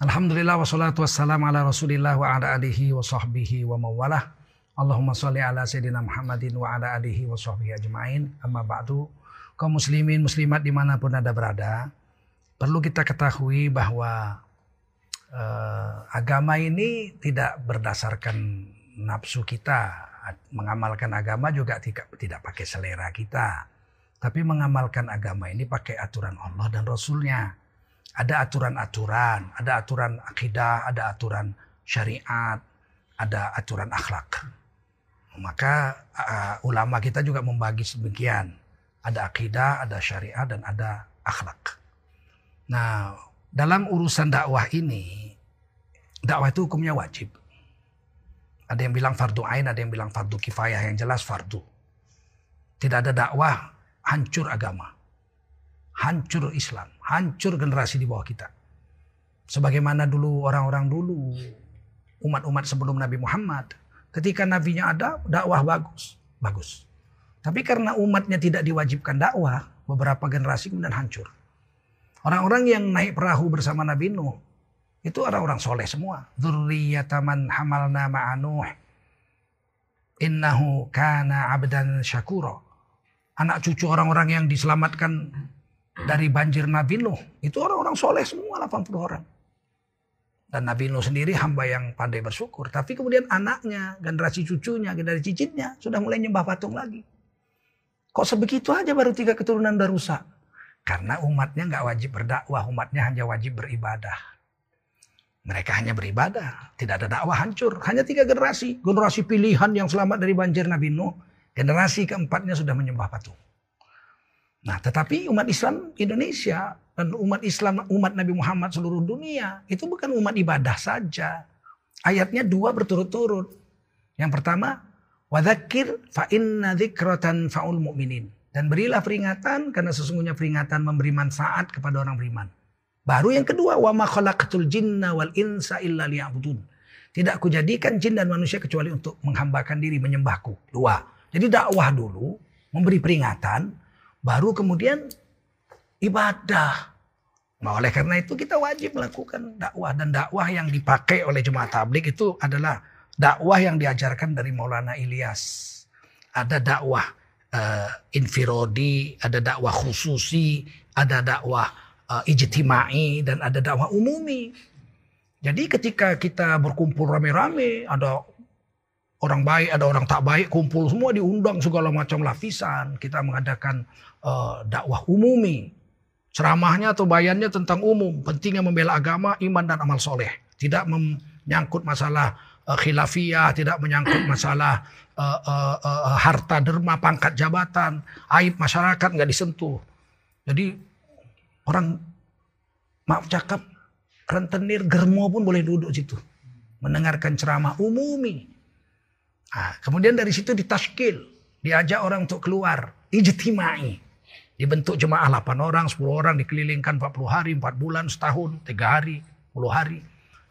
Alhamdulillah wassalatu wassalamu ala rasulillah wa ala alihi wa sahbihi wa mawalah. Allahumma salli ala sayyidina Muhammadin wa ala alihi wa sahbihi ajma'in. Amma ba'du. Kaum muslimin muslimat di mana pun anda berada. Perlu kita ketahui bahwa uh, agama ini tidak berdasarkan nafsu kita. Mengamalkan agama juga tidak, tidak pakai selera kita. Tapi mengamalkan agama ini pakai aturan Allah dan Rasulnya. Ada aturan-aturan, ada aturan akidah, ada aturan syariat, ada aturan akhlak. Maka uh, ulama kita juga membagi sedemikian. Ada akidah, ada syariat, dan ada akhlak. Nah, dalam urusan dakwah ini, dakwah itu hukumnya wajib. Ada yang bilang fardu ain, ada yang bilang fardu kifayah, yang jelas fardu. Tidak ada dakwah, hancur agama. Hancur Islam, hancur generasi di bawah kita. Sebagaimana dulu orang-orang dulu, umat-umat sebelum Nabi Muhammad, Ketika nabinya ada, dakwah bagus. Bagus. Tapi karena umatnya tidak diwajibkan dakwah, beberapa generasi kemudian hancur. Orang-orang yang naik perahu bersama Nabi Nuh, itu orang-orang soleh semua. Dzurriyyataman hamalna ma'anuh. Innahu kana abdan syakuro. Anak cucu orang-orang yang diselamatkan dari banjir Nabi Nuh, itu orang-orang soleh semua 80 orang. Dan Nabi Nuh sendiri hamba yang pandai bersyukur. Tapi kemudian anaknya, generasi cucunya, generasi cicitnya sudah mulai nyembah patung lagi. Kok sebegitu aja baru tiga keturunan udah rusak? Karena umatnya nggak wajib berdakwah, umatnya hanya wajib beribadah. Mereka hanya beribadah, tidak ada dakwah hancur. Hanya tiga generasi, generasi pilihan yang selamat dari banjir Nabi Nuh. Generasi keempatnya sudah menyembah patung. Nah, tetapi umat Islam Indonesia dan umat Islam, umat Nabi Muhammad seluruh dunia itu bukan umat ibadah saja. Ayatnya dua berturut-turut. Yang pertama, wadakir fa inna faul mu'minin. Dan berilah peringatan karena sesungguhnya peringatan memberi manfaat kepada orang beriman. Baru yang kedua, wa ma khalaqatul jinna wal insa illa liya'budun. Tidak kujadikan jin dan manusia kecuali untuk menghambakan diri menyembahku. Dua. Jadi dakwah dulu, memberi peringatan, baru kemudian ibadah. Nah, oleh karena itu kita wajib melakukan dakwah dan dakwah yang dipakai oleh jemaah tablik itu adalah dakwah yang diajarkan dari Maulana Ilyas. Ada dakwah uh, infirodi, ada dakwah khususi, ada dakwah uh, ijtimai dan ada dakwah umumi. Jadi ketika kita berkumpul rame-rame, ada orang baik, ada orang tak baik, kumpul semua diundang segala macam lapisan. Kita mengadakan uh, dakwah umumi. Ceramahnya atau bayannya tentang umum, pentingnya membela agama, iman dan amal soleh. Tidak menyangkut masalah uh, khilafiyah, tidak menyangkut masalah uh, uh, uh, harta derma, pangkat jabatan, aib masyarakat nggak disentuh. Jadi orang maaf cakap rentenir germo pun boleh duduk situ mendengarkan ceramah umumi Nah, kemudian dari situ ditaskil, diajak orang untuk keluar, ijtimai. Dibentuk jemaah 8 orang, 10 orang dikelilingkan 40 hari, 4 bulan, setahun, 3 hari, 10 hari.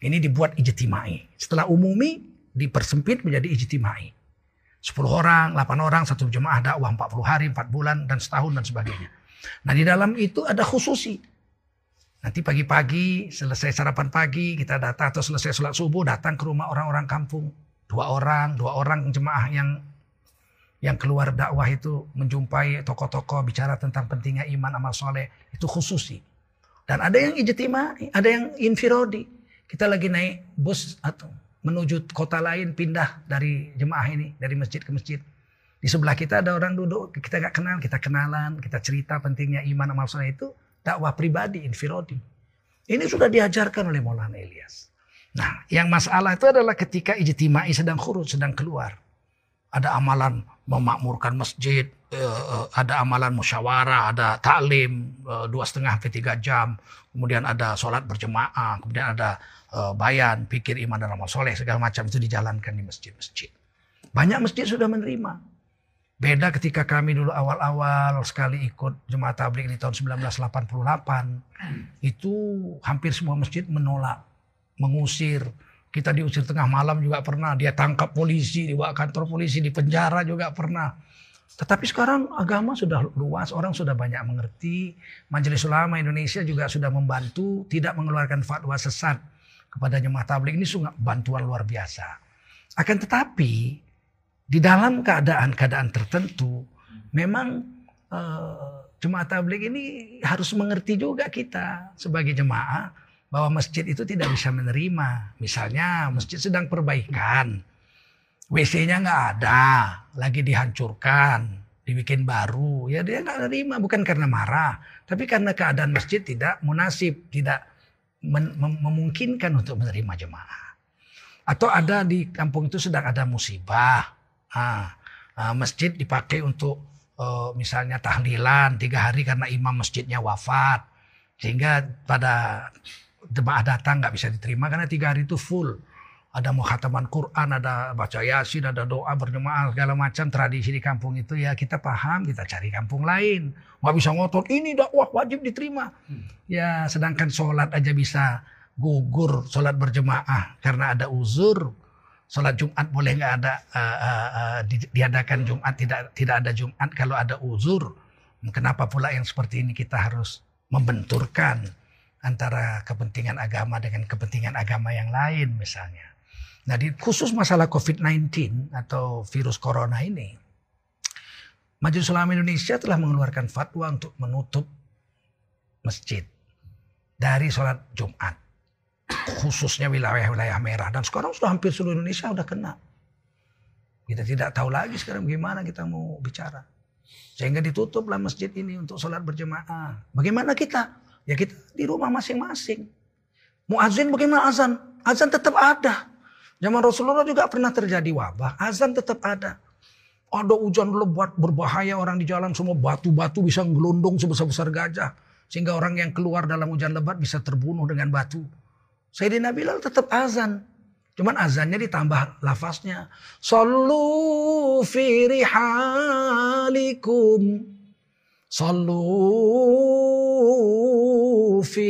Ini dibuat ijtimai. Setelah umumi dipersempit menjadi ijtimai. 10 orang, 8 orang, satu jemaah dakwah 40 hari, 4 bulan, dan setahun dan sebagainya. Nah di dalam itu ada khususi. Nanti pagi-pagi selesai sarapan pagi kita datang atau selesai sholat subuh datang ke rumah orang-orang kampung dua orang, dua orang jemaah yang yang keluar dakwah itu menjumpai tokoh-tokoh bicara tentang pentingnya iman amal soleh itu khususi. Dan ada yang ijtima, ada yang infirodi. Kita lagi naik bus atau menuju kota lain pindah dari jemaah ini dari masjid ke masjid. Di sebelah kita ada orang duduk, kita nggak kenal, kita kenalan, kita cerita pentingnya iman amal soleh itu dakwah pribadi infirodi. Ini sudah diajarkan oleh Maulana Ilyas. Nah, yang masalah itu adalah ketika ijtimai sedang khurut, sedang keluar. Ada amalan memakmurkan masjid, eh, eh, ada amalan musyawarah, ada taklim eh, dua setengah ke tiga jam, kemudian ada sholat berjemaah, kemudian ada bayan, pikir iman dan amal soleh, segala macam itu dijalankan di masjid-masjid. Banyak masjid sudah menerima. Beda ketika kami dulu awal-awal sekali ikut jemaah tablik di tahun 1988, itu hampir semua masjid menolak mengusir. Kita diusir tengah malam juga pernah. Dia tangkap polisi, dibawa kantor polisi, di penjara juga pernah. Tetapi sekarang agama sudah luas, orang sudah banyak mengerti. Majelis Ulama Indonesia juga sudah membantu, tidak mengeluarkan fatwa sesat kepada jemaah tablik ini sungguh bantuan luar biasa. Akan tetapi di dalam keadaan-keadaan tertentu memang uh, jemaah tablik ini harus mengerti juga kita sebagai jemaah bahwa masjid itu tidak bisa menerima. Misalnya masjid sedang perbaikan, WC-nya nggak ada, lagi dihancurkan, dibikin baru, ya dia nggak terima bukan karena marah, tapi karena keadaan masjid tidak munasib, tidak mem memungkinkan untuk menerima jemaah. Atau ada di kampung itu sedang ada musibah, ah, ah, masjid dipakai untuk uh, misalnya tahlilan tiga hari karena imam masjidnya wafat, sehingga pada jemaah datang nggak bisa diterima karena tiga hari itu full. Ada mukhataman Quran, ada baca yasin, ada doa berjemaah segala macam tradisi di kampung itu ya kita paham, kita cari kampung lain. Nggak bisa ngotot ini dakwah wajib diterima. Hmm. Ya sedangkan sholat aja bisa gugur sholat berjemaah karena ada uzur. Sholat Jumat boleh nggak ada uh, uh, uh, di, diadakan Jumat tidak tidak ada Jumat kalau ada uzur. Kenapa pula yang seperti ini kita harus membenturkan? Antara kepentingan agama dengan kepentingan agama yang lain misalnya. Nah, di khusus masalah COVID-19 atau virus corona ini, Majelis Ulama Indonesia telah mengeluarkan fatwa untuk menutup masjid dari sholat Jumat. Khususnya wilayah-wilayah merah. Dan sekarang sudah hampir seluruh Indonesia sudah kena. Kita tidak tahu lagi sekarang gimana kita mau bicara. Sehingga ditutuplah masjid ini untuk sholat berjemaah. Bagaimana kita? Ya kita di rumah masing-masing. Muazin bagaimana azan? Azan tetap ada. Zaman Rasulullah juga pernah terjadi wabah. Azan tetap ada. Ada hujan lebat berbahaya orang di jalan semua batu-batu bisa gelondong sebesar-besar gajah. Sehingga orang yang keluar dalam hujan lebat bisa terbunuh dengan batu. Sayyidina Bilal tetap azan. Cuman azannya ditambah lafaznya. Sallu fi rihalikum. Sallu fi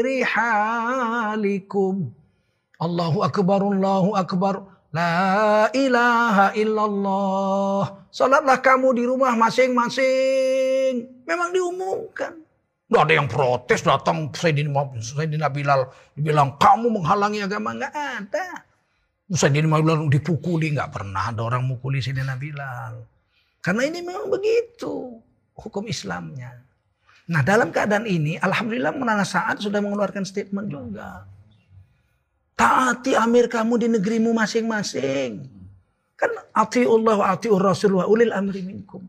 rihalikum. Allahu akbar, Allahu akbar. La ilaha illallah. Salatlah kamu di rumah masing-masing. Memang diumumkan. Nggak ada yang protes datang Sayyidina, Sayyidina Bilal. Dibilang kamu menghalangi agama. Nggak ada. Sayyidina Bilal dipukuli. Nggak pernah ada orang mukuli Sayyidina Bilal. Karena ini memang begitu hukum Islamnya. Nah dalam keadaan ini, Alhamdulillah Menara Saat sudah mengeluarkan statement juga. Taati amir kamu di negerimu masing-masing. Kan atiullah wa atiur rasul wa ulil amri minkum.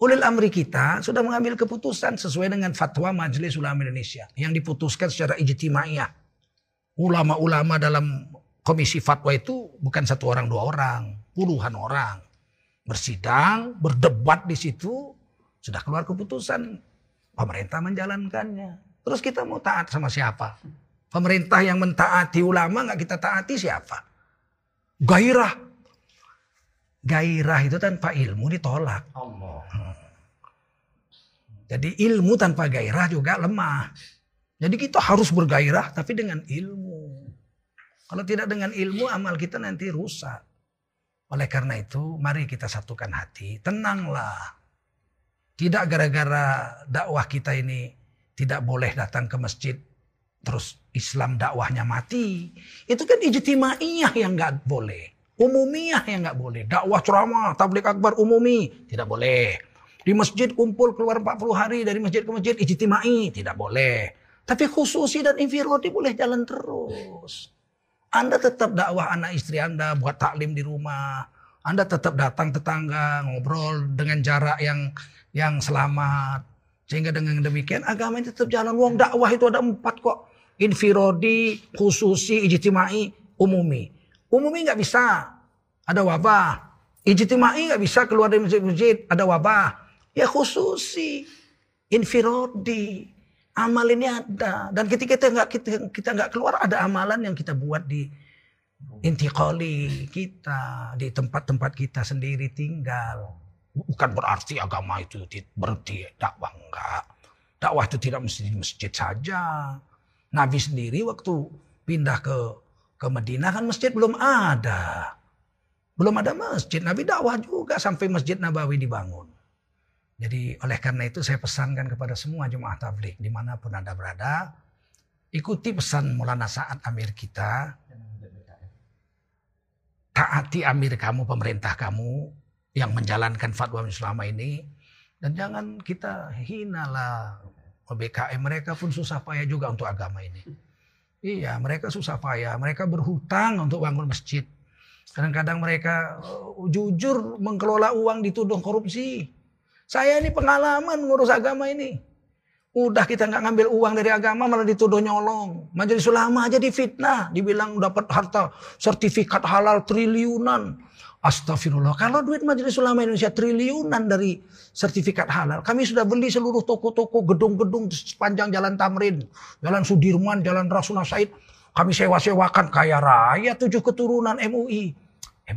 Ulil amri kita sudah mengambil keputusan sesuai dengan fatwa Majelis Ulama Indonesia. Yang diputuskan secara ijtimaiyah. Ulama-ulama dalam komisi fatwa itu bukan satu orang dua orang. Puluhan orang bersidang, berdebat di situ, sudah keluar keputusan. Pemerintah menjalankannya. Terus kita mau taat sama siapa? Pemerintah yang mentaati ulama nggak kita taati siapa? Gairah. Gairah itu tanpa ilmu ditolak. Allah. Jadi ilmu tanpa gairah juga lemah. Jadi kita harus bergairah tapi dengan ilmu. Kalau tidak dengan ilmu amal kita nanti rusak. Oleh karena itu, mari kita satukan hati, tenanglah. Tidak gara-gara dakwah kita ini tidak boleh datang ke masjid, terus Islam dakwahnya mati. Itu kan ijtimaiyah yang nggak boleh. Umumiyah yang nggak boleh. Dakwah ceramah, tablik akbar umumi, tidak boleh. Di masjid kumpul keluar 40 hari dari masjid ke masjid ijtimai, tidak boleh. Tapi khususi dan infirodi boleh jalan terus. Anda tetap dakwah anak istri Anda buat taklim di rumah. Anda tetap datang tetangga ngobrol dengan jarak yang yang selamat. Sehingga dengan demikian agama ini tetap jalan. Wong dakwah itu ada empat kok. Infirodi, khususi, ijtimai, umumi. Umumi nggak bisa. Ada wabah. Ijtimai nggak bisa keluar dari masjid-masjid. Ada wabah. Ya khususi. Infirodi. Amal ini ada dan ketika kita nggak kita kita nggak keluar ada amalan yang kita buat di intikali kita di tempat-tempat kita sendiri tinggal. Bukan berarti agama itu berhenti dakwah enggak. Dakwah itu tidak mesti di masjid saja. Nabi sendiri waktu pindah ke ke Madinah kan masjid belum ada. Belum ada masjid. Nabi dakwah juga sampai Masjid Nabawi dibangun. Jadi oleh karena itu saya pesankan kepada semua jemaah tablik di mana pun anda berada, ikuti pesan Maulana Saat Amir kita. Taati Amir kamu, pemerintah kamu yang menjalankan fatwa selama ini. Dan jangan kita hinalah BKM mereka pun susah payah juga untuk agama ini. Iya, mereka susah payah. Mereka berhutang untuk bangun masjid. Kadang-kadang mereka uh, jujur mengelola uang dituduh korupsi. Saya ini pengalaman ngurus agama ini. Udah kita nggak ngambil uang dari agama malah dituduh nyolong. Majelis ulama aja difitnah, dibilang dapat harta sertifikat halal triliunan. Astagfirullah. Kalau duit Majelis Ulama Indonesia triliunan dari sertifikat halal. Kami sudah beli seluruh toko-toko, gedung-gedung sepanjang Jalan Tamrin. Jalan Sudirman, Jalan Rasulullah Said. Kami sewa-sewakan kaya raya tujuh keturunan MUI.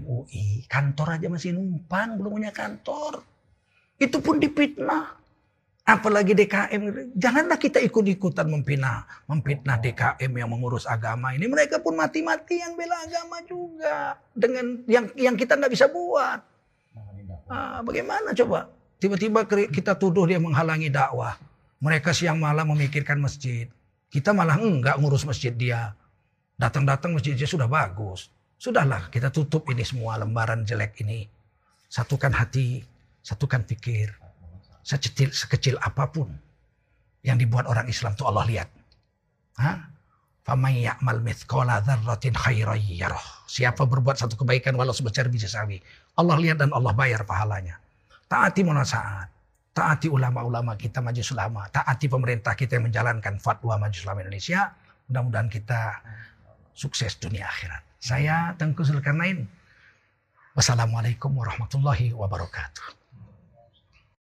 MUI, kantor aja masih numpang, belum punya kantor. Itu pun dipitnah. Apalagi DKM, janganlah kita ikut-ikutan memfitnah, memfitnah DKM yang mengurus agama ini. Mereka pun mati-matian bela agama juga dengan yang yang kita nggak bisa buat. Ah, bagaimana coba? Tiba-tiba kita tuduh dia menghalangi dakwah. Mereka siang malam memikirkan masjid. Kita malah enggak ngurus masjid dia. Datang-datang masjidnya sudah bagus. Sudahlah kita tutup ini semua lembaran jelek ini. Satukan hati, satukan pikir sekecil, sekecil apa pun yang dibuat orang Islam itu Allah lihat. Siapa berbuat satu kebaikan walau sebesar biji sawi. Allah lihat dan Allah bayar pahalanya. Taati munasaat. Taati ulama-ulama kita majlis ulama. Taati pemerintah kita yang menjalankan fatwa majlis ulama Indonesia. Mudah-mudahan kita sukses dunia akhirat. Saya Tengku Zulkarnain. Wassalamualaikum warahmatullahi wabarakatuh.